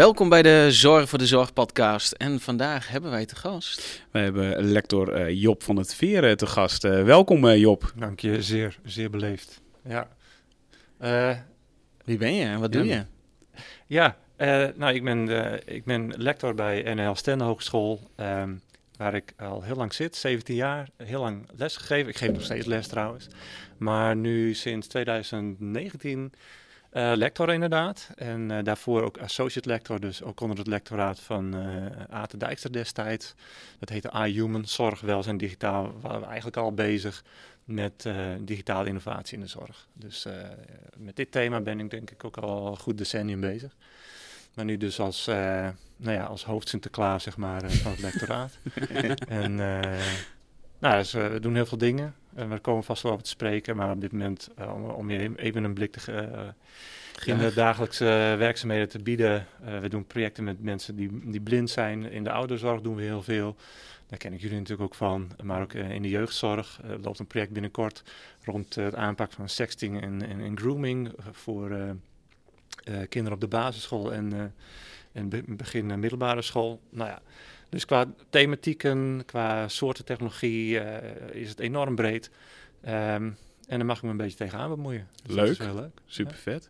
Welkom bij de Zorg voor de Zorg podcast. En vandaag hebben wij te gast. We hebben lector uh, Job van het Veer te gast. Uh, welkom uh, Job. Dank je, zeer, zeer beleefd. Ja. Wie ben je en wat doe je? Ja, nou ik ben, ik ben lector bij NL Stende Hogeschool. Um, waar ik al heel lang zit, 17 jaar, heel lang les gegeven. Ik geef nog steeds les trouwens. Maar nu sinds 2019 uh, lector inderdaad. En uh, daarvoor ook associate lector, dus ook onder het lectoraat van uh, Ate Dijkster destijds. Dat heette iHuman, Zorg, Welzijn, Digitaal. We waren eigenlijk al bezig met digitale innovatie in de zorg. Dus met dit thema ben ik denk ik ook al een goed decennium bezig. Maar nu dus als, nou ja, als hoofd Sinterklaas, zeg maar, van het lectoraat. en nou, dus, we doen heel veel dingen. En we komen vast wel over te spreken, maar op dit moment, om, om je even een blik te in de dagelijkse werkzaamheden te bieden. Uh, we doen projecten met mensen die, die blind zijn. In de ouderzorg doen we heel veel. Daar ken ik jullie natuurlijk ook van. Maar ook uh, in de jeugdzorg uh, loopt een project binnenkort rond het aanpak van sexting en, en, en grooming voor kinderen op de basisschool en, en begin middelbare school. Nou ja, dus qua thematieken, qua soorten technologie is het enorm breed. Um, en dan mag ik me een beetje tegenaan bemoeien. Dus leuk. leuk. Super vet.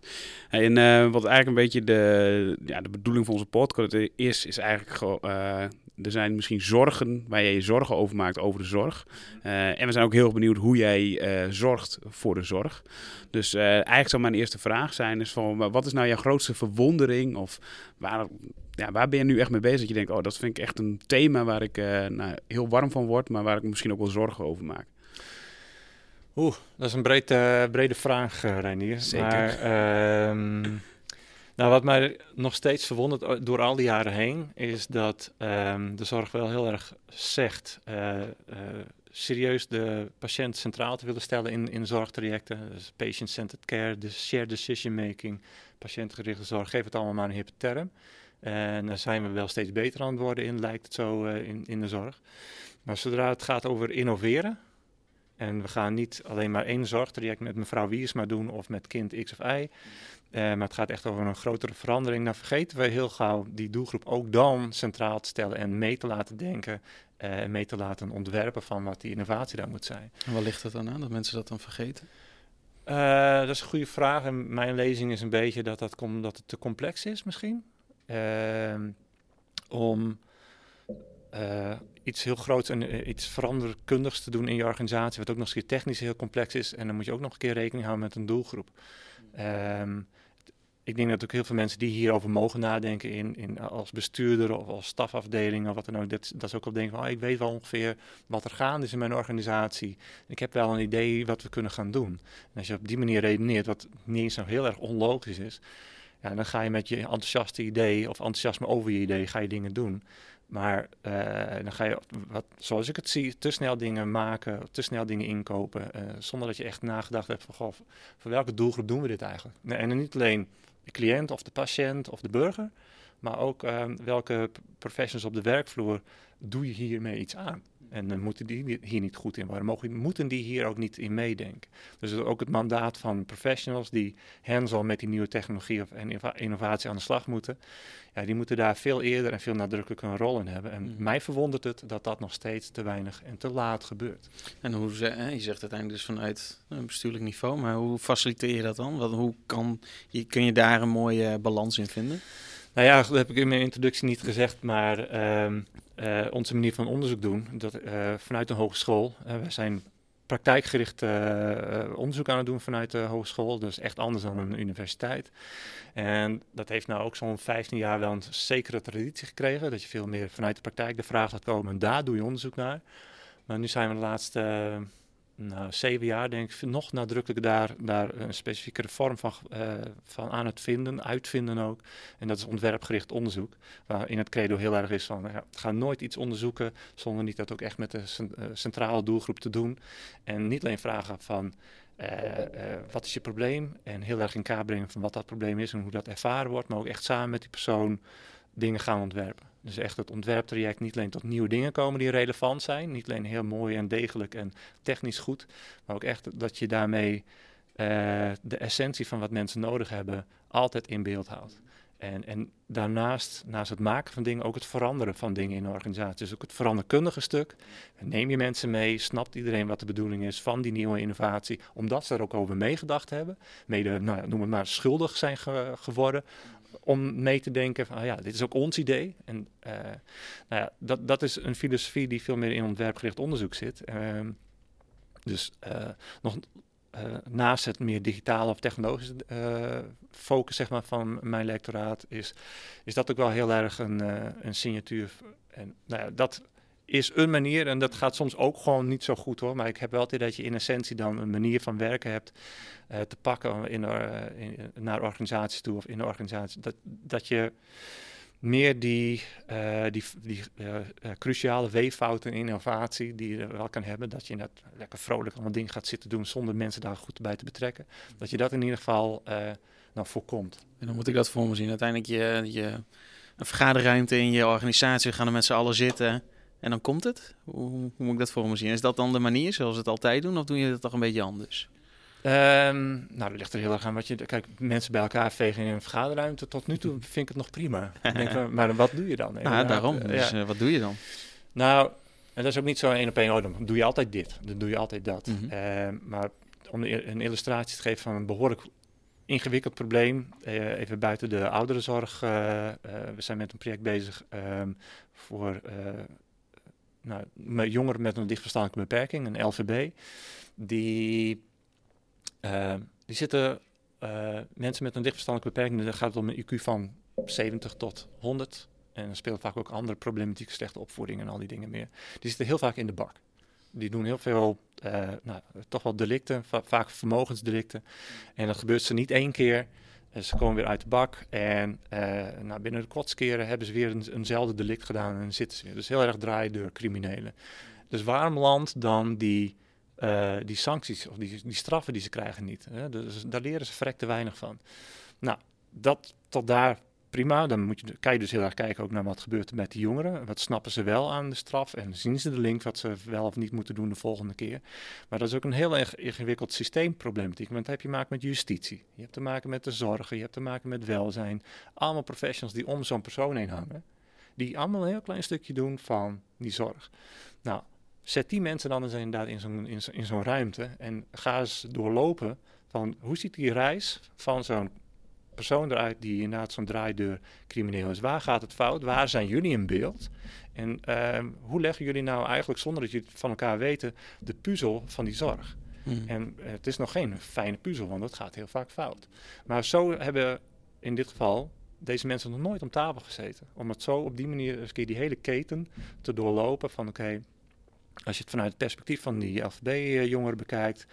en uh, wat eigenlijk een beetje de, ja, de bedoeling van onze podcast is, is eigenlijk. Uh, er zijn misschien zorgen waar jij je zorgen over maakt over de zorg. Uh, en we zijn ook heel benieuwd hoe jij zorgt voor de zorg. Dus eigenlijk zou mijn eerste vraag zijn: is van, wat is nou jouw grootste verwondering? Of waar, ja, waar ben je nu echt mee bezig? Dat je denkt, oh, dat vind ik echt een thema waar ik nou, heel warm van word, maar waar ik misschien ook wel zorgen over maak. Oeh, dat is een breed, uh, brede vraag, uh, Reinier. Zeker. Maar, uh, nou, wat mij nog steeds verwondert eh, door al die jaren heen, is dat um, de zorg wel heel erg zegt serieus de patiënt centraal te willen stellen in, in zorgtrajecten. Dus patient-centered care, de shared decision making, patiëntgerichte zorg, geef het allemaal maar een hippe term. En daar zijn we wel steeds beter aan het worden in, lijkt het zo in, in de zorg. Maar zodra het gaat over innoveren, en we gaan niet alleen maar één zorgtraject met mevrouw Wiersma doen of met kind X of Y. Uh, maar het gaat echt over een grotere verandering. Dan vergeten we heel gauw die doelgroep ook dan centraal te stellen en mee te laten denken. Uh, en mee te laten ontwerpen van wat die innovatie daar moet zijn. En waar ligt het dan aan dat mensen dat dan vergeten? Uh, dat is een goede vraag. En mijn lezing is een beetje dat, dat, dat het te complex is misschien. Ehm, om iets heel groots en uh, iets veranderkundigs te doen in je organisatie, wat ook nog eens keer technisch heel complex is. En dan moet je ook nog een keer rekening houden met een doelgroep. Um, ik denk dat ook heel veel mensen die hierover mogen nadenken in, in, als bestuurder of als stafafdeling of wat dan ook, dat, dat ze ook op denken van, oh, ik weet wel ongeveer wat er gaande is in mijn organisatie. Ik heb wel een idee wat we kunnen gaan doen. En als je op die manier redeneert, wat niet eens heel erg onlogisch is, ja, dan ga je met je enthousiaste idee of enthousiasme over je idee, ga je dingen doen. Maar uh, dan ga je, wat, zoals ik het zie, te snel dingen maken, te snel dingen inkopen, uh, zonder dat je echt nagedacht hebt van, goh, voor welke doelgroep doen we dit eigenlijk? Nee, en niet alleen de cliënt of de patiënt of de burger, maar ook uh, welke professionals op de werkvloer doe je hiermee iets aan? En dan moeten die hier niet goed in worden. Mogen, moeten die hier ook niet in meedenken? Dus ook het mandaat van professionals die hands-on met die nieuwe technologie of innovatie aan de slag moeten. Ja, die moeten daar veel eerder en veel nadrukkelijker een rol in hebben. En mhm. mij verwondert het dat dat nog steeds te weinig en te laat gebeurt. En hoe ze, hè, je zegt uiteindelijk dus vanuit een bestuurlijk niveau, maar hoe faciliteer je dat dan? Wat, hoe kan je, kun je daar een mooie balans in vinden? Nou ja, dat heb ik in mijn introductie niet gezegd, maar uh, uh, onze manier van onderzoek doen, dat, uh, vanuit een hogeschool. Uh, we zijn praktijkgericht onderzoek aan het doen vanuit de hogeschool, dus echt anders dan een universiteit. En dat heeft nou ook zo'n 15 jaar wel een zekere traditie gekregen, dat je veel meer vanuit de praktijk de vraag laat komen en daar doe je onderzoek naar. Maar nu zijn we de laatste nou, jaar denk ik nog nadrukkelijker daar, daar een specifieke vorm van, uh, van aan het vinden, uitvinden ook. En dat is ontwerpgericht onderzoek, waarin het credo heel erg is van, ga nooit iets onderzoeken zonder niet dat ook echt met de uh, centrale doelgroep te doen. En niet alleen vragen van, uh, wat is je probleem? En heel erg in kaart brengen van wat dat probleem is en hoe dat ervaren wordt, maar ook echt samen met die persoon dingen gaan ontwerpen. Dus echt het ontwerptraject niet alleen tot nieuwe dingen komen die relevant zijn. Niet alleen heel mooi en degelijk en technisch goed. Maar ook echt dat je daarmee uh, de essentie van wat mensen nodig hebben altijd in beeld houdt. En, en daarnaast, naast het maken van dingen, ook het veranderen van dingen in een organisatie. Dus ook het veranderkundige stuk. Neem je mensen mee, snapt iedereen wat de bedoeling is van die nieuwe innovatie, omdat ze er ook over meegedacht hebben. Mede, nou noem het maar, schuldig zijn geworden om mee te denken van, ah ja, dit is ook ons idee. En uh, nou ja, dat, dat is een filosofie die veel meer in ontwerpgericht onderzoek zit. Uh, dus uh, nog uh, naast het meer digitale of technologische focus zeg maar, van mijn lectoraat, is, is dat ook wel heel erg een, een signatuur. En nou ja, dat is een manier, en dat gaat soms ook gewoon niet zo goed hoor, maar ik heb wel idee dat je in essentie dan een manier van werken hebt te pakken in, in, naar organisaties toe of in de organisatie. Dat, dat je meer die, uh, die, die cruciale weeffouten in innovatie die je wel kan hebben. Dat je net lekker vrolijk allemaal dingen gaat zitten doen zonder mensen daar goed bij te betrekken. Dat je dat in ieder geval nou, voorkomt. En dan moet ik dat voor me zien. Uiteindelijk je, je een vergaderruimte in je organisatie, gaan er met z'n allen zitten en dan komt het. Hoe, hoe moet ik dat voor me zien? Is dat dan de manier zoals we het altijd doen of doe je het toch een beetje anders? Um, nou, dat ligt er heel erg aan wat je... Kijk, mensen bij elkaar vegen in een vergaderruimte. Tot nu toe vind ik het nog prima. denk, maar wat doe je dan? Nou, daarom. Dus uh, wat doe je dan? Nou, en dat is ook niet zo één op één. Oh, dan doe je altijd dit. Dan doe je altijd dat. Mhm. Mm -hmm. uh, maar om een illustratie te geven van een behoorlijk ingewikkeld probleem. Uh, even buiten de ouderenzorg. we zijn met een project bezig um, voor nou, jongeren met een lichtverstandelijke beperking, een LVB. Die uh, die zitten uh, mensen met een lichtverstandelijke beperking, daar gaat het om een IQ van 70 tot 100. En er speelt vaak ook andere problematiek, slechte opvoeding en al die dingen meer. Die zitten heel vaak in de bak. Die doen heel veel, uh, nou, toch wel delicten, va vaak vermogensdelicten. En dat gebeurt ze niet één keer. Ze komen weer uit de bak en nou, binnen de kortskeren hebben ze weer een, eenzelfde delict gedaan en zitten ze weer. Dus heel erg draaien door criminelen. Dus waarom landt dan die uh, die sancties of die, die straffen die ze krijgen niet. Hè? Dus daar leren ze verrekt te weinig van. Nou, dat tot daar prima. Dan moet je, kan je dus heel erg kijken ook naar wat gebeurt met die jongeren. Wat snappen ze wel aan de straf en zien ze de link wat ze wel of niet moeten doen de volgende keer. Maar dat is ook een heel erg ingewikkeld systeemproblematiek. Want dan heb je te maken met justitie. Je hebt te maken met de zorgen. Je hebt te maken met welzijn. Allemaal professionals die om zo'n persoon heen hangen. Die allemaal een heel klein stukje doen van die zorg. Nou, zet die mensen dan eens inderdaad in zo'n in, in zo'n ruimte en ga eens doorlopen van hoe ziet die reis van zo'n persoon eruit die inderdaad zo'n draaideur crimineel is. Waar gaat het fout? Waar zijn jullie in beeld? En uh, hoe leggen jullie nou eigenlijk, zonder dat jullie het van elkaar weten, de puzzel van die zorg? Hmm. En uh, het is nog geen fijne puzzel, want het gaat heel vaak fout. Maar zo hebben in dit geval deze mensen nog nooit om tafel gezeten. Om het zo op die manier eens keer die hele keten te doorlopen van oké, okay, als je het vanuit het perspectief van die LVB-jongeren bekijkt,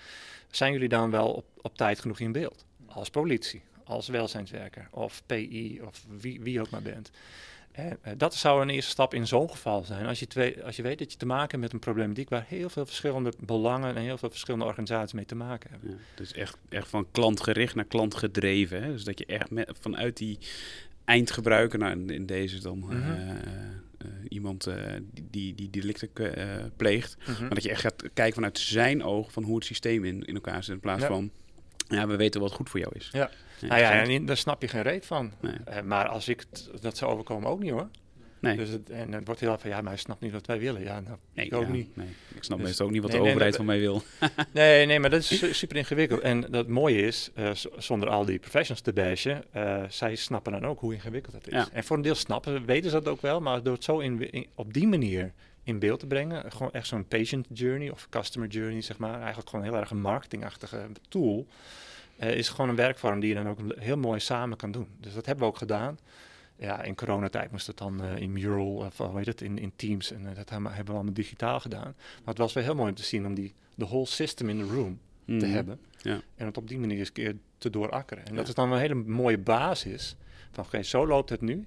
zijn jullie dan wel op, op tijd genoeg in beeld? Als politie, als welzijnswerker of PI of wie, wie ook maar bent. En, uh, dat zou een eerste stap in zo'n geval zijn. Als je, twee, als je weet dat je te maken hebt met een problematiek waar heel veel verschillende belangen en heel veel verschillende organisaties mee te maken hebben. Ja, dus echt, echt van klantgericht naar klantgedreven. Hè? Dus dat je echt met, vanuit die eindgebruiker, nou in, in deze dan. Mm -hmm. uh, uh, iemand uh, die, die delicten pleegt. Mhm. Maar dat je echt gaat kijken vanuit zijn ogen van hoe het systeem in, in elkaar zit. In plaats Ja. van, ja, we weten wat goed voor jou is. Ja. Ja, nou ja, en daar snap je geen reet van. Nee. Eh, maar als ik dat zou overkomen, ook niet hoor. Nee. Dus het, en het wordt heel van, ja, maar hij snapt niet wat wij willen. Ja, nou, nee, ik ook ja, niet. Nee. Ik snap Dus- meestal ook niet wat de overheid dat- van mij wil. Nee, nee, maar dat is su- super ingewikkeld. En dat mooie is, eh, zonder al die professionals te bashen, eh, zij snappen dan ook hoe ingewikkeld het is. Ja. En voor een deel snappen, weten ze dat ook wel, maar door het zo in, in- op die manier in beeld te brengen, gewoon echt zo'n patient journey of customer journey, zeg maar, eigenlijk gewoon heel erg een marketingachtige tool, eh, is gewoon een werkvorm die je dan ook heel mooi samen kan doen. Dus dat hebben we ook gedaan. Ja, in coronatijd moest het dan eh, in Mural, of hoe heet het, in, in Teams. En eh, dat hebben we allemaal digitaal gedaan. Maar het was wel heel mooi om te zien om die, de whole system in the room te Mhm. hebben. Ja. En het op die manier eens een keer te doorakkeren. En Ja. dat is dan een hele mooie basis. Van oké, zo loopt het nu.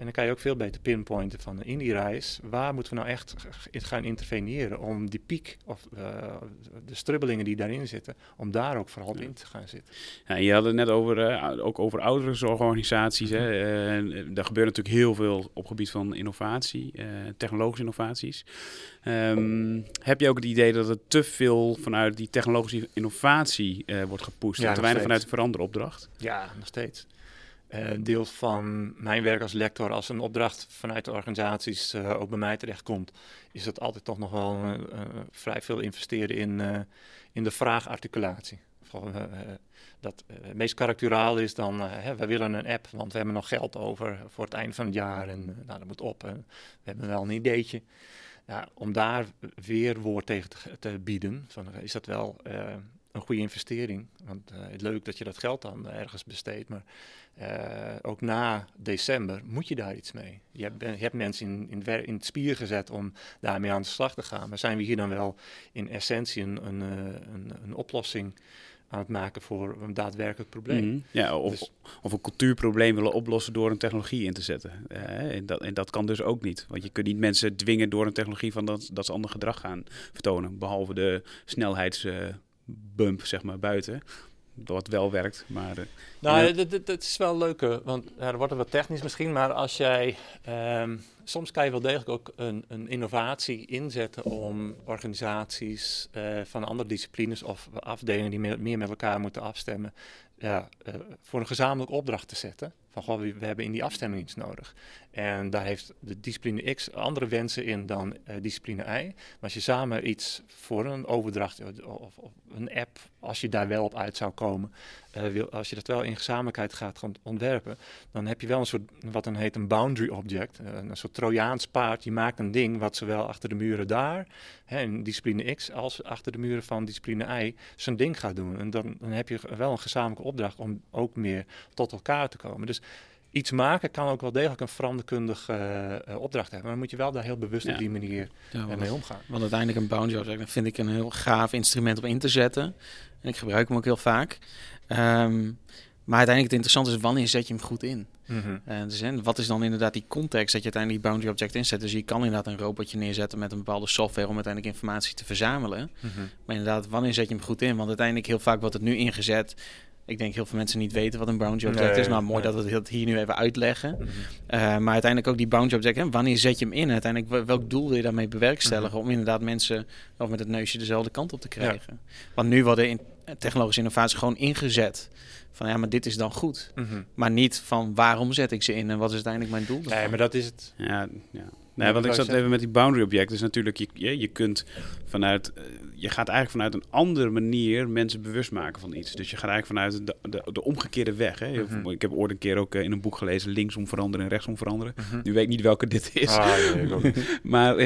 En dan kan je ook veel beter pinpointen van in die reis, waar moeten we nou echt gaan interveneren om die piek of eh, de strubbelingen die daarin zitten, om daar ook vooral Ja. in te gaan zitten. Ja, je had het net over, eh, ook over ouderenzorgorganisaties. Hè. Eh, daar gebeurt natuurlijk heel veel op gebied van innovatie, technologische innovaties. Ehm, heb je ook het idee dat er te veel vanuit die technologische innovatie wordt gepusht Ja, en te weinig steeds. vanuit de veranderopdracht? Ja, nog steeds. Uh, deel van mijn werk als lector, als een opdracht vanuit de organisaties uh, ook bij mij terechtkomt, is het altijd toch nog wel uh, vrij veel investeren in, in de vraagarticulatie. dat het meest karakteriaal is dan, hè, we willen een app, want we hebben nog geld over voor het einde van het jaar en nou, dat moet op. En we hebben wel een ideetje. Om daar weer woord tegen te, bieden, is dat wel een goede investering. Want het is leuk dat je dat geld dan ergens besteedt, maar uh, ook na december moet je daar iets mee. Je hebt, je hebt mensen in, in, in, het spier gezet om daarmee aan de slag te gaan. Maar zijn we hier dan wel in essentie een, een, eh, een, een oplossing aan het maken voor een daadwerkelijk probleem. Mm Ja, of, dus, of een cultuurprobleem willen oplossen door een technologie in te zetten. Uh, en, dat, en dat kan dus ook niet. Want je kunt niet mensen dwingen door een technologie van dat, dat ze ander gedrag gaan vertonen. Behalve de snelheidsbump, zeg maar, buiten wat wel werkt. Maar, uh, nou, dat, is wel leuk, want ja, er wordt wat technisch misschien, maar als jij, um, soms kan je wel degelijk ook een, een innovatie inzetten om organisaties uh, van andere disciplines of afdelingen die meer, meer met elkaar moeten afstemmen, ja, uh, voor een gezamenlijke opdracht te zetten. Van goh, we, hebben in die afstemming iets nodig. En daar heeft de discipline X andere wensen in dan uh, discipline Y. Maar als je samen iets voor een overdracht of, of, een app, als je daar wel op uit zou komen, uh, wil, als je dat wel in gezamenlijkheid gaat ontwerpen, dan heb je wel een soort, wat dan heet een boundary object, een soort Trojaans paard. Je maakt een ding wat zowel achter de muren daar, hè, in discipline X, als achter de muren van discipline Y, zijn ding gaat doen. En dan, dan heb je wel een gezamenlijke opdracht om ook meer tot elkaar te komen. Dus iets maken kan ook wel degelijk een veranderkundige uh, opdracht hebben. Maar dan moet je wel daar heel bewust op die manier ja, mee omgaan. Want uiteindelijk een boundary object vind ik een heel gaaf instrument om in te zetten. En ik gebruik hem ook heel vaak. Um, maar uiteindelijk het interessante is, wanneer zet je hem goed in? Mm -hmm. uh, dus, en wat is dan inderdaad die context dat je uiteindelijk die boundary object inzet? Dus je kan inderdaad een robotje neerzetten met een bepaalde software om uiteindelijk informatie te verzamelen. Mm -hmm. Maar inderdaad, wanneer zet je hem goed in? Want uiteindelijk heel vaak wordt het nu ingezet ik denk heel veel mensen niet weten wat een boundary object is. Nou, mooi dat we het hier nu even uitleggen. Mm -hmm. uh, maar uiteindelijk ook die boundary object. Hè, wanneer zet je hem in? Uiteindelijk, welk doel wil je daarmee bewerkstelligen? Mm -hmm. Om inderdaad mensen of met het neusje dezelfde kant op te krijgen. Ja. Want nu worden in technologische innovatie gewoon ingezet. Van ja, maar dit is dan goed. Mm -hmm. Maar niet van waarom zet ik ze in en wat is uiteindelijk mijn doel? Nee, maar dat is het. Ja, ja. Nee, want ik zat even met die boundary object. Dus natuurlijk, je, je, je kunt vanuit, uh, je gaat eigenlijk vanuit een andere manier mensen bewust maken van iets. Dus je gaat eigenlijk vanuit de, de, de omgekeerde weg. Hè. -hmm. Ik heb ooit een keer ook uh, in een boek gelezen, linksom veranderen en rechtsom veranderen. -hmm. Nu weet ik niet welke dit is. Ah, nee, maar,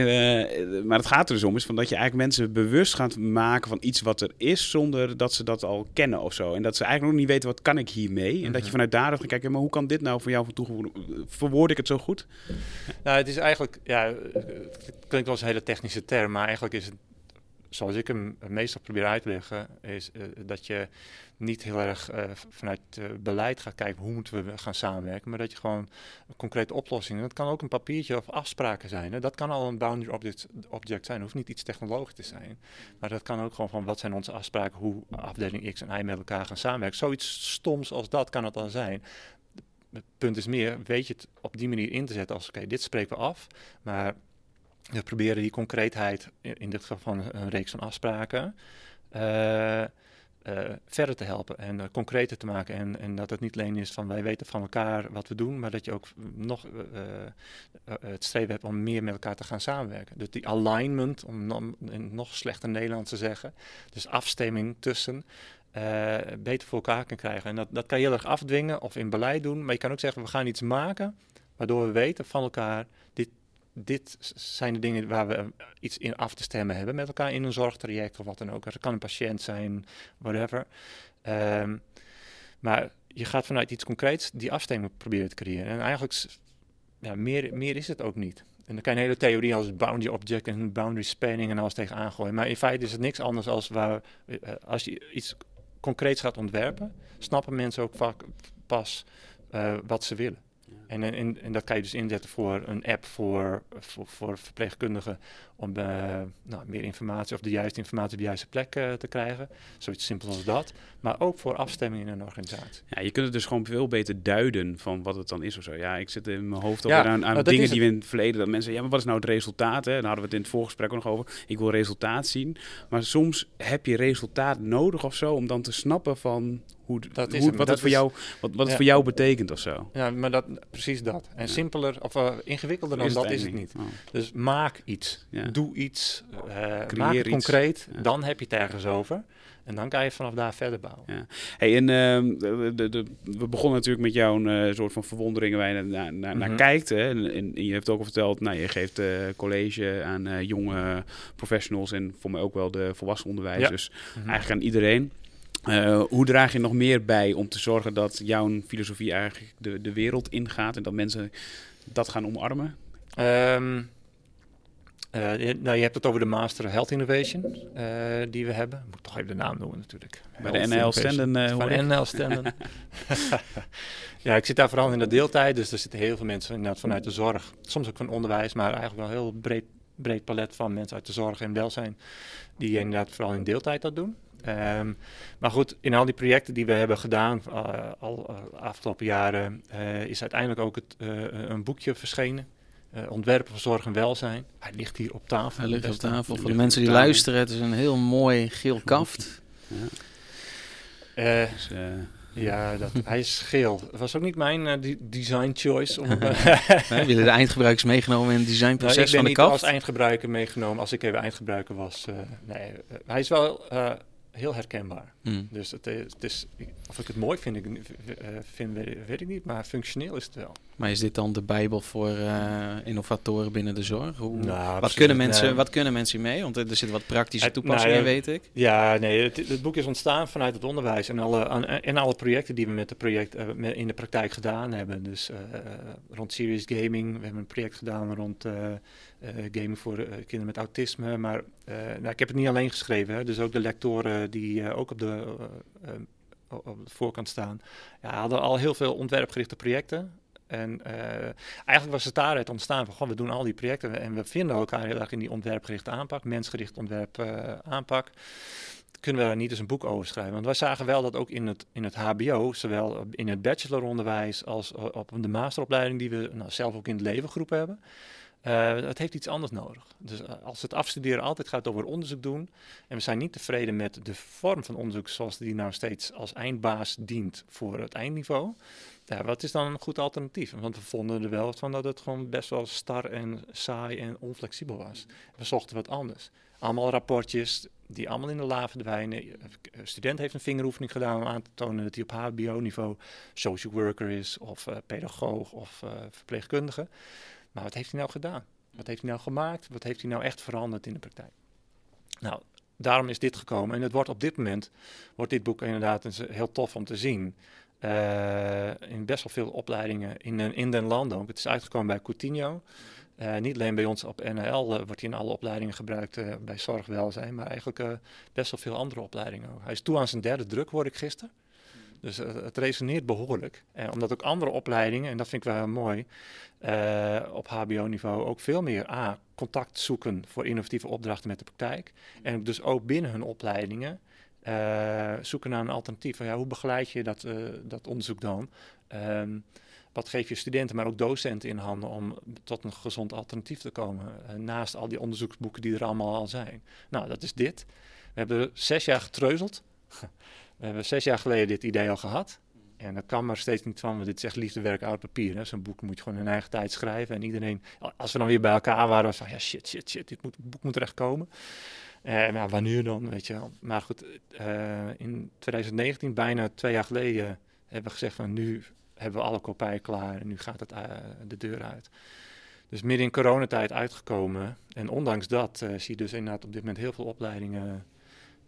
maar het gaat er dus om, is van dat je eigenlijk mensen bewust gaat maken van iets wat er is, zonder dat ze dat al kennen of zo. En dat ze eigenlijk nog niet weten, wat kan ik hiermee? En dat je vanuit daaruit gaat kijken, maar hoe kan dit nou voor jou van toegevoegd Verwoord ik het zo goed? Nou, het is eigenlijk ja, het klinkt wel als een hele technische term, maar eigenlijk is het, zoals ik hem meestal probeer uit te leggen, is uh, dat je niet heel erg uh, vanuit uh, beleid gaat kijken hoe moeten we gaan samenwerken, maar dat je gewoon concrete oplossingen, dat kan ook een papiertje of afspraken zijn. Hè? Dat kan al een boundary object, object zijn, hoeft niet iets technologisch te zijn, maar dat kan ook gewoon van wat zijn onze afspraken, hoe afdeling X en Y met elkaar gaan samenwerken. Zoiets stoms als dat kan het dan zijn het punt is meer, weet je het op die manier in te zetten als, oké, dit spreken we af, maar we proberen die concreetheid, in dit geval van een reeks van afspraken, uh, uh, verder te helpen en uh, concreter te maken. En, en dat het niet alleen is van wij weten van elkaar wat we doen, maar dat je ook nog het streven hebt om meer met elkaar te gaan samenwerken. Dus die alignment, om in nog slechter Nederlands te zeggen, dus afstemming tussen beter voor elkaar kan krijgen. En dat, dat kan je heel erg afdwingen of in beleid doen. Maar je kan ook zeggen, we gaan iets maken waardoor we weten van elkaar, dit, zijn de dingen waar we iets in af te stemmen hebben met elkaar in een zorgtraject of wat dan ook. Het kan een patiënt zijn, whatever. Um, maar je gaat vanuit iets concreets die afstemming proberen te creëren. En eigenlijk, ja, meer, meer is het ook niet. En dan kan je een hele theorie als boundary object en boundary spanning en alles tegen aangooien. Maar in feite is het niks anders als waar, eh, als je iets concreet gaat ontwerpen, snappen mensen ook vaak pas wat ze willen. En, en, en, dat kan je dus inzetten voor een app voor, voor, voor verpleegkundigen om uh, nou, meer informatie of de juiste informatie op de juiste plek uh, te krijgen. Zoiets simpels als dat. Maar ook voor afstemming in een organisatie. Ja, je kunt het dus gewoon veel beter duiden van wat het dan is of zo. Ja, ik zit in mijn hoofd ja, aan, aan dingen die we in het verleden, dat mensen, ja, maar wat is nou het resultaat? Hè? Daar hadden we het in het voorgesprek ook nog over. Ik wil resultaat zien. Maar soms heb je resultaat nodig of zo om dan te snappen van hoe, Dat is hem. wat, Dat het voor is- jou, wat, wat het voor jou betekent of zo. Ja, maar dat, precies dat. En Ja. simpeler of eh, ingewikkelder dan Is dat is het niet. Oh. Dus maak iets. Ja. Doe iets. eh, maak het iets. concreet. Dan heb je het ergens over. En dan kan je vanaf daar verder bouwen. Ja. Hey, en ehm, de, de, de- we begonnen natuurlijk met jouw eh, soort van verwonderingen waar je naar, naar, naar Mhm. kijkt. Hè? En, en je hebt ook al verteld, nou, je geeft college aan jonge professionals en voor mij ook wel de volwassen onderwijzers. Mhm. Eigenlijk aan iedereen. Eh, hoe draag je nog meer bij om te zorgen dat jouw filosofie eigenlijk de, de wereld ingaat en dat mensen dat gaan omarmen? Ehm, eh, je, nou, je hebt het over de Master Health Innovation eh, die we hebben. Ik moet toch even de naam noemen natuurlijk. Bij de NL. Stenden, Van hoor ik. NL Stenden. ja, ik zit daar vooral in de deeltijd. Dus er zitten heel veel mensen inderdaad vanuit de zorg. Soms ook van onderwijs, maar eigenlijk wel een heel breed, breed palet van mensen uit de zorg en welzijn. Die inderdaad vooral in deeltijd dat doen. Ehm, maar goed, in al die projecten die we hebben gedaan eh, al eh, de afgelopen jaren, eh, is uiteindelijk ook het, een boekje verschenen. Ontwerpen voor zorg en welzijn. Hij ligt hier op tafel. Hij ligt op tafel. Voor de mensen die luisteren, het is een heel mooi geel kaft. Ja, dus, ja, dat, hij is geel. Het was ook niet mijn de- design choice. Om, Hebben jullie de eindgebruikers meegenomen in het Nou, designproces ik ben van de niet als kaft? eindgebruiker meegenomen als ik even eindgebruiker was. nee, hij is wel heel herkenbaar. Hmm. Dus het, is- het is, of ik het mooi vind, ik, eh, vind weet, weet ik niet, maar functioneel is het wel. Maar is dit dan de bijbel voor eh, innovatoren binnen de zorg? Hoe, Nou, wat, kunnen mensen, nee. wat kunnen mensen hiermee? Want er zitten wat praktische Het- toepassingen, nou weet ik. Ja, nee, het, het boek is ontstaan vanuit het onderwijs en alle, aan- en alle projecten die we met de project, eh, in de praktijk gedaan hebben. Dus eh, rond serious gaming, we hebben een project gedaan rond gaming voor kinderen met autisme. Maar nou, ik heb het niet alleen geschreven, hè, dus ook de lectoren die ook op de, op de voorkant staan, ja, hadden al heel veel ontwerpgerichte projecten. En eh, eigenlijk was het daaruit ontstaan van, we doen al die projecten en we vinden elkaar heel erg in die ontwerpgerichte aanpak, mensgericht ontwerp eh, aanpak. Kunnen we daar niet eens een boek over schrijven? Want wij zagen wel dat ook in het, in het HBO, zowel in het bacheloronderwijs als op de masteropleiding die we nou, zelf ook in het leven geroepen hebben, eh, het heeft iets anders nodig. Dus eh, als het afstuderen altijd gaat over onderzoek doen en we zijn niet tevreden met de vorm van onderzoek zoals die nou steeds als eindbaas dient voor het eindniveau, wat is dan een goed alternatief? Want we vonden er wel van dat het gewoon best wel star en saai en onflexibel was. We zochten wat anders. Allemaal rapportjes die allemaal in de la verdwijnen. Een student heeft een vingeroefening gedaan om aan te tonen dat hij op HBO-niveau social worker is, of eh, pedagoog of verpleegkundige. Maar wat heeft hij nou gedaan? Wat heeft hij nou gemaakt? Wat heeft hij nou echt veranderd in de praktijk? Nou, daarom is dit gekomen. En het wordt op dit moment, wordt dit boek inderdaad heel tof om te zien. Eh, in best wel veel opleidingen in, in den landen ook. Het is uitgekomen bij Coutinho. Eh, niet alleen bij ons op NL eh, wordt hij in alle opleidingen gebruikt bij zorgwelzijn, maar eigenlijk best wel veel andere opleidingen ook. Hij is toe aan zijn derde druk, hoorde ik gisteren. Dus eh, het resoneert behoorlijk. Eh, omdat ook andere opleidingen, en dat vind ik wel mooi, eh, op HBO-niveau ook veel meer A, contact zoeken voor innovatieve opdrachten met de praktijk. En dus ook binnen hun opleidingen zoeken naar een alternatief. Ja, hoe begeleid je dat, dat onderzoek dan? Ehm, wat geef je studenten, maar ook docenten in handen om tot een gezond alternatief te komen? naast al die onderzoeksboeken die er allemaal al zijn. Nou, dat is dit. We hebben zes jaar getreuzeld. We hebben zes jaar geleden dit idee al gehad. En dat kan maar steeds niet van, want dit is echt liefdewerk oud papier. Zo'n boek moet je gewoon in eigen tijd schrijven. En iedereen, als we dan weer bij elkaar waren, was van, ja shit, shit, shit, dit moet, boek moet er echt komen. Maar wanneer dan, weet je wel. Maar goed, eh, in 2019, bijna twee jaar geleden, hebben we gezegd van nu hebben we alle kopieën klaar en nu gaat het eh, de deur uit. Dus midden in coronatijd uitgekomen. En ondanks dat zie je dus inderdaad op dit moment heel veel opleidingen.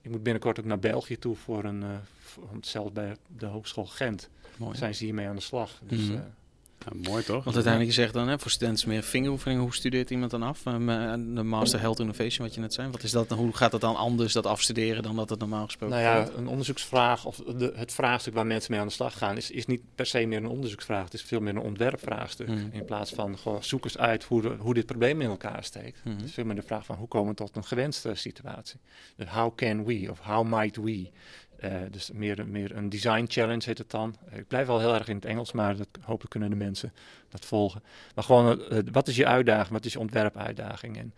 Ik moet binnenkort ook naar België toe voor een, eh, voor- zelfs bij de Hogeschool Gent Mooi. zijn ze hiermee aan de slag. Dus, Mhm. eh, nou, mooi toch? Want uiteindelijk je zegt dan, hè, voor studenten meer vingeroefeningen, hoe studeert iemand dan af? Ehm, eh, de Master Health Innovation, wat je net zei. Wat is dat, dan? hoe gaat het dan anders, dat afstuderen, dan dat het normaal gesproken Nou ja, een onderzoeksvraag of de, het vraagstuk waar mensen mee aan de slag gaan, is, is niet per se meer een onderzoeksvraag. Het is veel meer een ontwerpvraagstuk. Hmm. In plaats van goh, zoek eens uit hoe, de- hoe dit probleem in elkaar steekt. Mhm. Het is veel meer de vraag van hoe komen we tot een gewenste situatie. Dus how can we of how might we? Eh, dus meer, meer een design challenge heet het dan. Eh, Ik blijf wel heel erg in het Engels, maar dat, hopelijk kunnen de mensen dat volgen. Maar gewoon, eh, wat is je uitdaging? Wat is je ontwerpuitdaging? En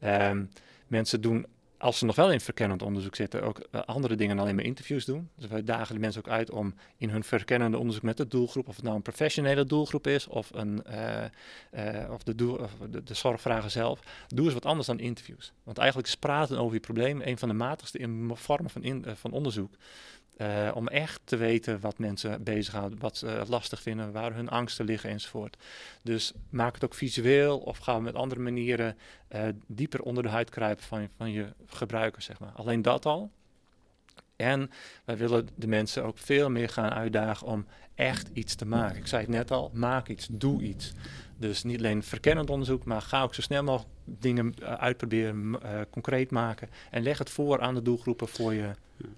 ehm, mensen doen als ze nog wel in verkennend onderzoek zitten, ook eh, andere dingen dan alleen maar interviews doen. Dus wij dagen die mensen ook uit om in hun verkennende onderzoek met de doelgroep, of het nou een professionele doelgroep is of, een, eh, eh, of, de, of de, de zorgvragen zelf, doe eens wat anders dan interviews. Want eigenlijk is praten over je probleem een van de matigste in vormen van, van onderzoek. Uh, om echt te weten wat mensen bezighoudt, wat ze lastig vinden, waar hun angsten liggen enzovoort. Dus maak het ook visueel of ga met andere manieren uh, dieper onder de huid kruipen van, van je gebruikers, zeg maar. Alleen dat al. En wij willen de mensen ook veel meer gaan uitdagen om echt iets te maken. Ik zei het net al, maak iets, doe iets. Dus niet alleen verkennend onderzoek, maar ga ook zo snel mogelijk dingen uh, uitproberen, concreet maken. En leg het voor aan de doelgroepen voor je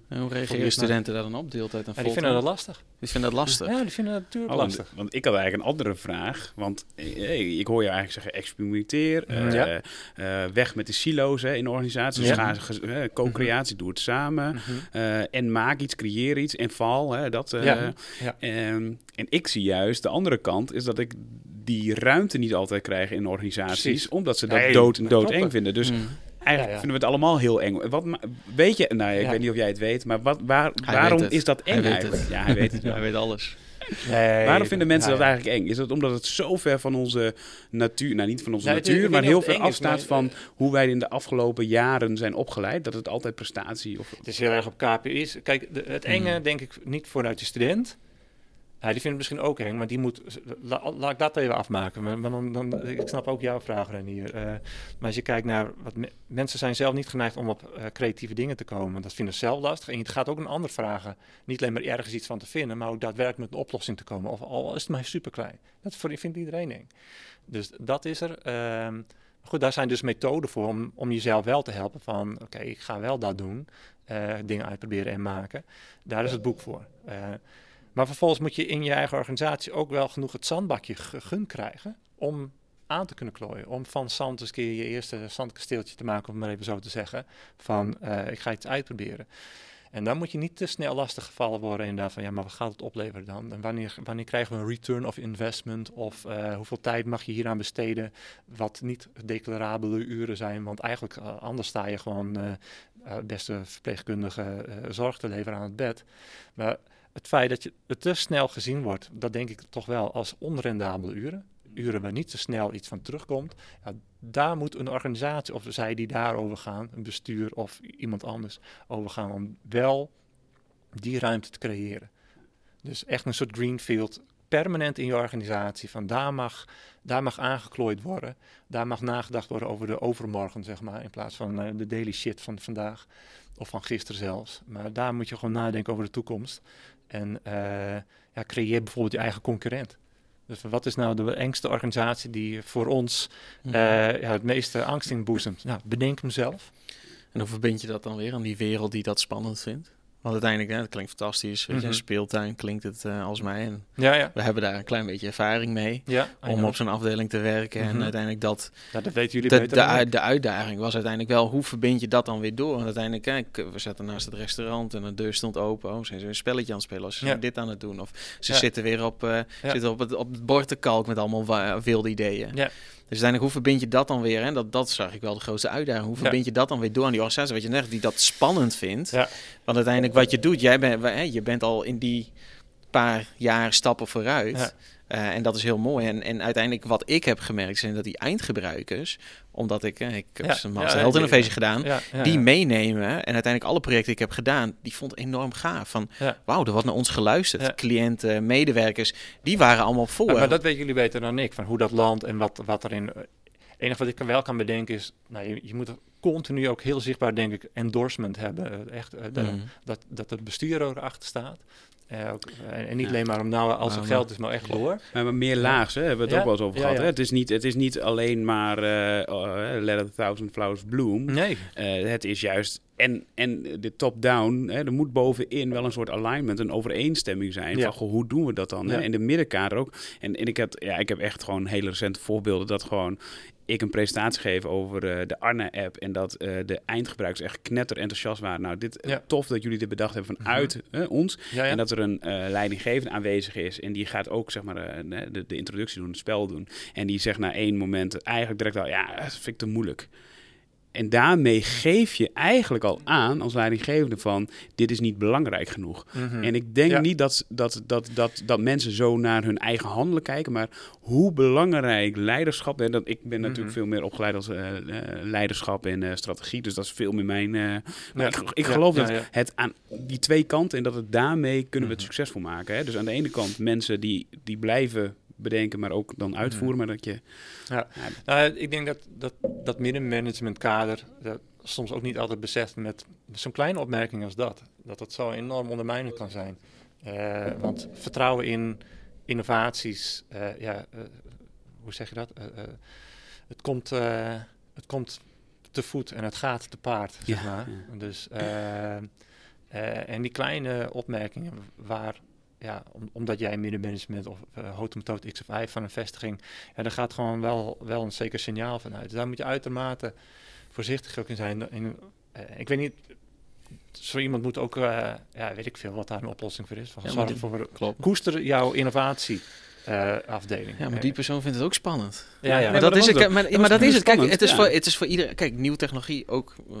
en hoe reageren studenten daar dan op? Deeltijd en ja, Die vinden dat lastig. Die vinden dat lastig? Ja, die vinden dat natuurlijk Oh, lastig. want ik had eigenlijk een andere vraag. Want eh, ik hoor je eigenlijk zeggen, experimenteer, eh, Ja. eh, weg met de silo's hè, in organisaties. Ja. Eh, co-creatie, doe het samen. Mhm. Eh, en maak iets, creëer iets en val. Hè, dat, eh, Ja, ehm, en ik zie juist de andere kant, is dat ik die ruimte niet altijd krijg in organisaties. Precies. Omdat ze dat Nee, dood en dat dood klopt. eng vinden. Dus Mm. eigenlijk Ja, ja. vinden we het allemaal heel eng. Wat, weet je, nou ja, ik weet niet of jij het weet, maar wat, waar, waarom is dat eng eigenlijk? Ja, hij weet het wel. Hij weet alles. Nee, Waarom vinden mensen ja, dat eigenlijk eng? Is dat omdat het zo ver van onze natuur, nou niet van onze natuur, maar heel ver is, afstaat maar, van eh, hoe wij in de afgelopen jaren zijn opgeleid? Dat het altijd prestatie of... Het is heel erg op KPI. is. Kijk, de- het enge Hmm. denk ik niet vanuit de student. Die vindt het misschien ook eng, maar die moet... la- laat ik dat even afmaken. Maar, dan, dan, ik snap ook jouw vraag, Renier. Eh maar als je kijkt naar... Wat me- mensen zijn zelf niet geneigd om op eh, creatieve dingen te komen. Dat vinden ze zelf lastig. En je gaat ook een ander vragen. Niet alleen maar ergens iets van te vinden, maar ook daadwerkelijk met een oplossing te komen. Of al is het maar super klein. Dat vindt iedereen eng. Dus dat is er. Ehm, goed, daar zijn dus methoden voor om, om jezelf wel te helpen. Van, oké, ik ga wel dat doen. eh, dingen uitproberen en maken. Daar is het boek voor. Maar vervolgens moet je in je eigen organisatie ook wel genoeg het zandbakje gegund krijgen om aan te kunnen klooien. Om van zand eens een keer je eerste zandkasteeltje te maken, om maar even zo te zeggen. Van, eh, ik ga iets uitproberen. En dan moet je niet te snel lastig gevallen worden inderdaad van, ja, maar wat gaat het opleveren dan? En wanneer, wanneer krijgen we een return of investment? Of eh, hoeveel tijd mag je hieraan besteden? Wat niet declarabele uren zijn, want eigenlijk eh, anders sta je gewoon beste verpleegkundige zorg te leveren aan het bed. Maar het feit dat je het te snel gezien wordt, dat denk ik toch wel als onrendabele uren. Uren waar niet zo snel iets van terugkomt. Ja, daar moet een organisatie, of zij die daarover gaan, een bestuur of iemand anders over gaan, om wel die ruimte te creëren. Dus echt een soort greenfield, permanent in je organisatie. Van daar mag, daar mag aangeklooid worden. Daar mag nagedacht worden over de overmorgen, zeg maar. In plaats van eh, de daily shit van vandaag. Of van gisteren zelfs. Maar daar moet je gewoon nadenken over de toekomst. En eh, ja, creëer bijvoorbeeld je eigen concurrent. Dus wat is nou de engste organisatie die voor ons Mhm. eh, ja, het meeste angst inboezemt? Nou, bedenk hem zelf. En hoe verbind je dat dan weer aan die wereld die dat spannend vindt? Want uiteindelijk, hè, het klinkt fantastisch. Weet je, Mhm. speeltuin klinkt het eh, als mij. En Ja, ja. we hebben daar een klein beetje ervaring mee. ja Om op zo'n afdeling te werken. Mhm. En uiteindelijk dat... ja, dat weten jullie De, beter de, de uitdaging was uiteindelijk wel, hoe verbind je dat dan weer door? Want uiteindelijk, kijk, we zaten naast het restaurant en de deur stond open. Oh, zijn ze een spelletje aan het spelen? Of ze zijn dit aan het doen? Of ze zitten weer op, eh, zitten op, het, op het bord te kalk met allemaal wilde ideeën. Ja. Dus uiteindelijk, hoe verbind je dat dan weer? En dat, dat zag ik wel de grootste uitdaging. Hoe verbind je dat dan weer door aan die organisatie? Wat je net die dat spannend vindt. Want uiteindelijk wat je doet, jij bent, hè, je bent al in die paar jaar stappen vooruit. Eh, en dat is heel mooi. En, en uiteindelijk wat ik heb gemerkt zijn dat die eindgebruikers, omdat ik, eh, ik heb Ja, een Master ja, Health ja, Innovation ja. gedaan, die meenemen. En uiteindelijk alle projecten die ik heb gedaan, die vond ik enorm gaaf. Van wauw, er wordt naar ons geluisterd. Cliënten, medewerkers, die waren allemaal voor. Maar, maar dat weten jullie beter dan ik, van hoe dat land en wat, wat erin... Het enige wat ik wel kan bedenken is, nou, je, je moet continu ook heel zichtbaar, denk ik, endorsement hebben. Eh, Echt, eh, de- Mm. dat, dat het bestuur erachter staat. Eh, ook, en niet Ja. alleen maar om nou, als Maar- geld is, maar echt door. Maar, maar meer laags, hè, hebben we het Ja. ook wel eens over gehad. Hè? Het, is niet, het is niet alleen maar oh, let a thousand flowers bloom. Nee. Het is juist en, en de top-down, hè, er moet bovenin wel een soort alignment, een overeenstemming zijn. Ja. Van, goh, hoe doen we dat dan? Ja. In de middenkader ook. En, en ik, had, ja, ik heb echt gewoon hele recente voorbeelden dat gewoon ik een presentatie geef over eh, de Arna-app en dat eh, de eindgebruikers echt knetter enthousiast waren. Nou, dit, Ja. tof dat jullie dit bedacht hebben vanuit eh, ons. Ja, ja. En dat er een eh, leidinggevende aanwezig is. En die gaat ook zeg maar, de, de introductie doen, het spel doen. En die zegt na één moment eigenlijk direct al, ja, dat vind ik te moeilijk. En daarmee geef je eigenlijk al aan als leidinggevende van dit is niet belangrijk genoeg. Mhm. En ik denk Ja. niet dat, dat, dat, dat, dat mensen zo naar hun eigen handelen kijken, maar hoe belangrijk leiderschap, en dat, ik ben natuurlijk Mhm. veel meer opgeleid als eh, eh, leiderschap en eh, strategie, dus dat is veel meer mijn... maar Ja. ik, geloof ja, dat het aan die twee kanten en dat het daarmee kunnen we het Mhm. succesvol maken. Hè? Dus aan de ene kant mensen die, die blijven bedenken, maar ook dan uitvoeren, maar dat je... Nou, ik denk dat dat, dat middenmanagementkader dat soms ook niet altijd beseft met zo'n kleine opmerking als dat. Dat het zo enorm ondermijnend kan zijn. Eh, want vertrouwen in innovaties, eh, ja, eh, hoe zeg je dat? Het, komt, het komt te voet en het gaat te paard, zeg Ja, maar. ja. Dus, en die kleine opmerkingen waar... Ja, om- omdat jij middenmanagement of uh, hotemtoot X of Y van een vestiging ja, daar gaat gewoon wel, wel een zeker signaal van uit. Dus daar moet je uitermate voorzichtig ook in zijn. In, eh, ik weet niet, zo iemand moet ook, eh, ja, weet ik veel wat daar een oplossing voor is. Van, Ja, zorg voor, Klopt. koester jouw innovatie eh, afdeling. Ja, maar die persoon vindt het ook spannend. Ja, ja. Maar dat, is het. het. Maar, Dat maar was dat is het. Kijk, het is, ja. voor, het is voor iedereen. Kijk, nieuwe technologie ook. eh,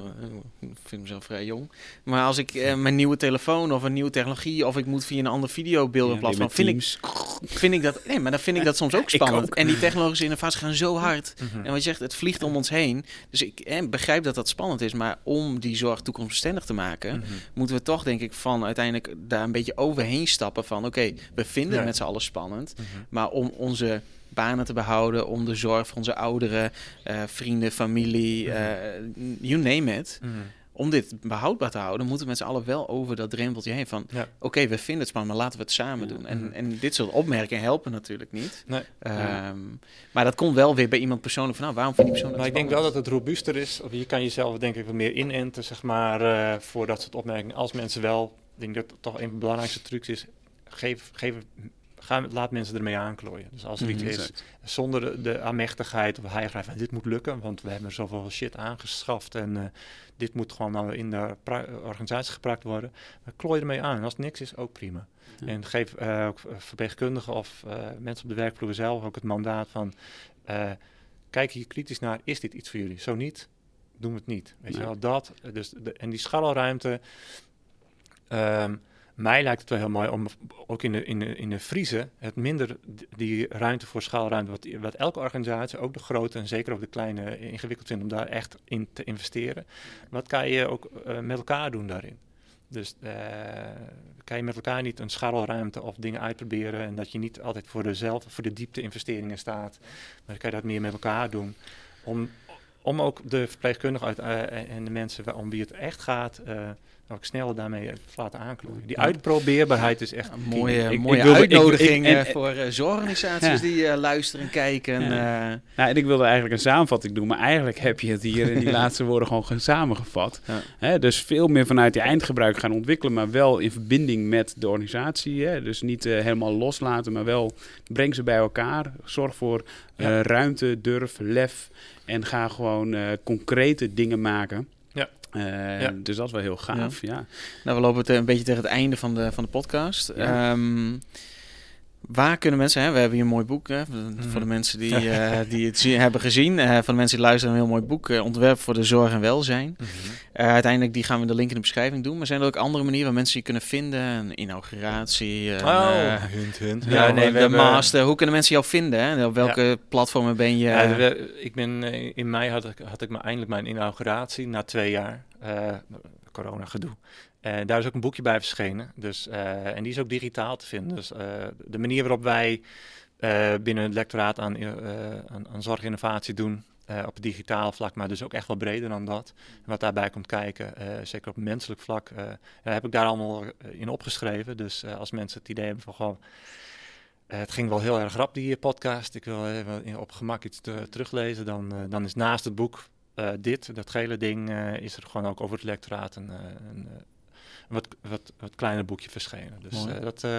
ik vind mezelf vrij jong. Maar als ik eh, mijn nieuwe telefoon of een nieuwe technologie. of ik moet via een ander videobeeldenplatform. Ja, vind, ik, vind ik dat. Nee, maar dan vind ik dat soms ook spannend. ook. En die technologische innovaties gaan zo hard. Mhm. En wat je zegt, het vliegt om ons heen. Dus ik eh, begrijp dat dat spannend is. Maar om die zorg toekomstbestendig te maken. Mhm. moeten we toch, denk ik, van uiteindelijk daar een beetje overheen stappen. Van oké, we vinden Ja. het met z'n allen spannend. Mhm. Maar om onze banen te behouden, om de zorg voor onze ouderen, eh, vrienden, familie, Mhm. eh, you name it. Mhm. Om dit behoudbaar te houden, moeten we met z'n allen wel over dat drempeltje heen. Van Ja. oké, we vinden het spannend, maar laten we het samen doen. En, en dit soort opmerkingen helpen natuurlijk niet. Nee. Ehm, Maar dat komt wel weer bij iemand persoonlijk van, nou, waarom vindt die persoon Maar ik denk wel dat het robuuster is. Of je kan jezelf denk ik wat meer inenten, zeg maar, eh, voor dat soort opmerkingen. Als mensen wel, ik denk dat het toch een van de belangrijkste trucs is, geef, geef, ga, laat mensen ermee aanklooien. Dus als er iets Mhm. is, zonder de, de aanmächtigheid of heiligheid van dit moet lukken, want we hebben zoveel shit aangeschaft en eh, dit moet gewoon nou in de organisatie gebruikt worden. Maar klooi ermee aan. En als het niks is, ook prima. Ja. En geef eh, ook verpleegkundigen of eh, mensen op de werkvloer zelf ook het mandaat van eh, kijk hier kritisch naar, is dit iets voor jullie? Zo niet, doen we het niet. Weet je wel, dat. eh, Dus de, en die scharrelruimte, ehm, mij lijkt het wel heel mooi om ook in de, in de, in de het minder die ruimte voor schaalruimte, wat, wat elke organisatie, ook de grote en zeker ook de kleine, ingewikkeld vindt om daar echt in te investeren. Wat kan je ook eh, met elkaar doen daarin? Dus eh, kan je met elkaar niet een scharrelruimte of dingen uitproberen en dat je niet altijd voor de zelf, voor de diepte investeringen staat, maar kan je dat meer met elkaar doen om, om ook de verpleegkundigen uit, eh, en de mensen om wie het echt gaat, eh, ook sneller daarmee te laten aanklooien. Die uitprobeerbaarheid is echt Een mooie, Ik- ik mooie wilde- ik- uitnodiging ik- en- eh, voor eh, zorgorganisaties Ja. die eh, luisteren en kijken. Ja. eh. Nou, en ik wilde eigenlijk een samenvatting doen, maar eigenlijk heb je het hier in die laatste woorden gewoon samengevat. Ja. Hè, dus veel meer vanuit die eindgebruik gaan ontwikkelen, maar wel in verbinding met de organisatie. Hè? Dus niet eh, helemaal loslaten, maar wel breng ze bij elkaar. Zorg voor eh, Ja. ruimte, durf, lef en ga gewoon eh, concrete dingen maken. Eh, Ja. Dus dat is wel heel gaaf, ja. Nou, we lopen een beetje tegen het einde van de, van de podcast. Ja. Ehm, waar kunnen mensen, hè, we hebben hier een mooi boek, hè, voor de- de mensen die, eh, die het zien, hebben gezien. Eh, voor de mensen die luisteren, een heel mooi boek, eh, Ontwerp voor de Zorg en Welzijn. Mhm. Eh, uiteindelijk, die gaan we de link in de beschrijving doen. Maar zijn er ook andere manieren waar mensen je kunnen vinden? Een inauguratie, een, Oh, eh, hint, hint. ja, nee, de we hebben- master. Hoe kunnen mensen jou vinden? Hè? Op welke platformen ben je? Ja, we- ik ben, eh, in mei had ik, had ik me eindelijk mijn inauguratie na twee jaar eh, corona gedoe. En daar is ook een boekje bij verschenen. Dus, eh, en die is ook digitaal te vinden. Dus eh, de manier waarop wij eh, binnen het lectoraat aan, eh, aan, aan zorginnovatie doen. eh, op het digitaal vlak, maar dus ook echt wel breder dan dat. Wat daarbij komt kijken, eh, zeker op menselijk vlak, eh, heb ik daar allemaal eh, in opgeschreven. Dus eh, als mensen het idee hebben van gewoon, eh, het ging wel heel erg rap, die eh, podcast. Ik wil even op gemak iets te- teruglezen. Dan, eh, dan is naast het boek eh, dit, dat gele ding, eh, is er gewoon ook over het lectoraat een, eh, eh, een wat, wat, wat kleiner boekje verschenen. Dus eh, dat, eh,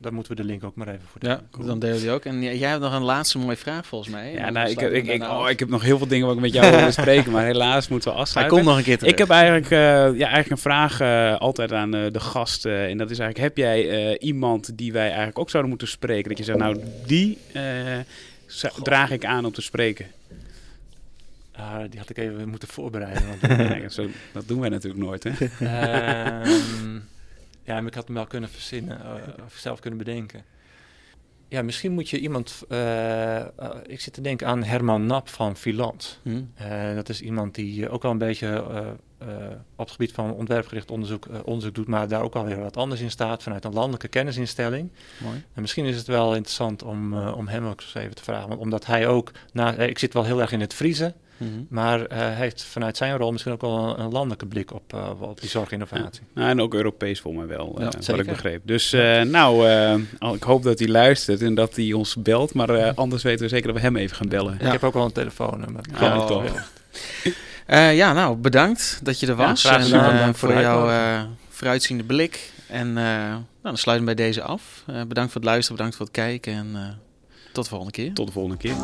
daar moeten we de link ook maar even voor ja, doen. dan deel je die ook. En jij hebt nog een laatste mooie vraag volgens mij. Ja, nou, ik, ik, ik, oh, ik heb nog heel veel dingen wat ik met jou wil bespreken, maar helaas moeten we Hij afsluiten. komt nog een keer terug. Ik heb eigenlijk, eh, ja, eigenlijk een vraag altijd aan eh, de gast. eh, en dat is eigenlijk, heb jij eh, iemand die wij eigenlijk ook zouden moeten spreken? Dat je zegt, nou, die eh, draag ik aan om te spreken. Ah, die had ik even moeten voorbereiden. Want, Ja, zo, dat doen wij natuurlijk nooit, hè? Ehm, ja, maar ik had hem wel kunnen verzinnen, eh, of zelf kunnen bedenken. Ja, misschien moet je iemand... eh, eh, ik zit te denken aan Herman Nap van Filant. Hm. Dat is iemand die ook wel een beetje op het gebied van ontwerpgericht onderzoek, eh, onderzoek doet, maar daar ook alweer wat anders in staat vanuit een landelijke kennisinstelling. Mooi. En misschien is het wel interessant om, eh, om hem ook eens even te vragen, want omdat hij ook, na, eh, ik zit wel heel erg in het vriezen, Mhm. maar eh, hij heeft vanuit zijn rol misschien ook wel een, een landelijke blik op, eh, op die zorginnovatie. Nou, en ook Europees voor mij wel, eh, Ja, wat ik begreep. Dus eh, nou, eh, ik hoop dat hij luistert en dat hij ons belt. Maar eh, anders weten we zeker dat we hem even gaan bellen. Ja. Ik heb ook wel een telefoonnummer. Ja, Oh, toch. ja. Eh, ja, nou, bedankt dat je er Ja, was. graag en eh, Bedankt voor jouw eh, vooruitziende blik. En nou, dan sluiten we bij deze af. Bedankt voor het luisteren, bedankt voor het kijken en tot de volgende keer. Tot de volgende keer.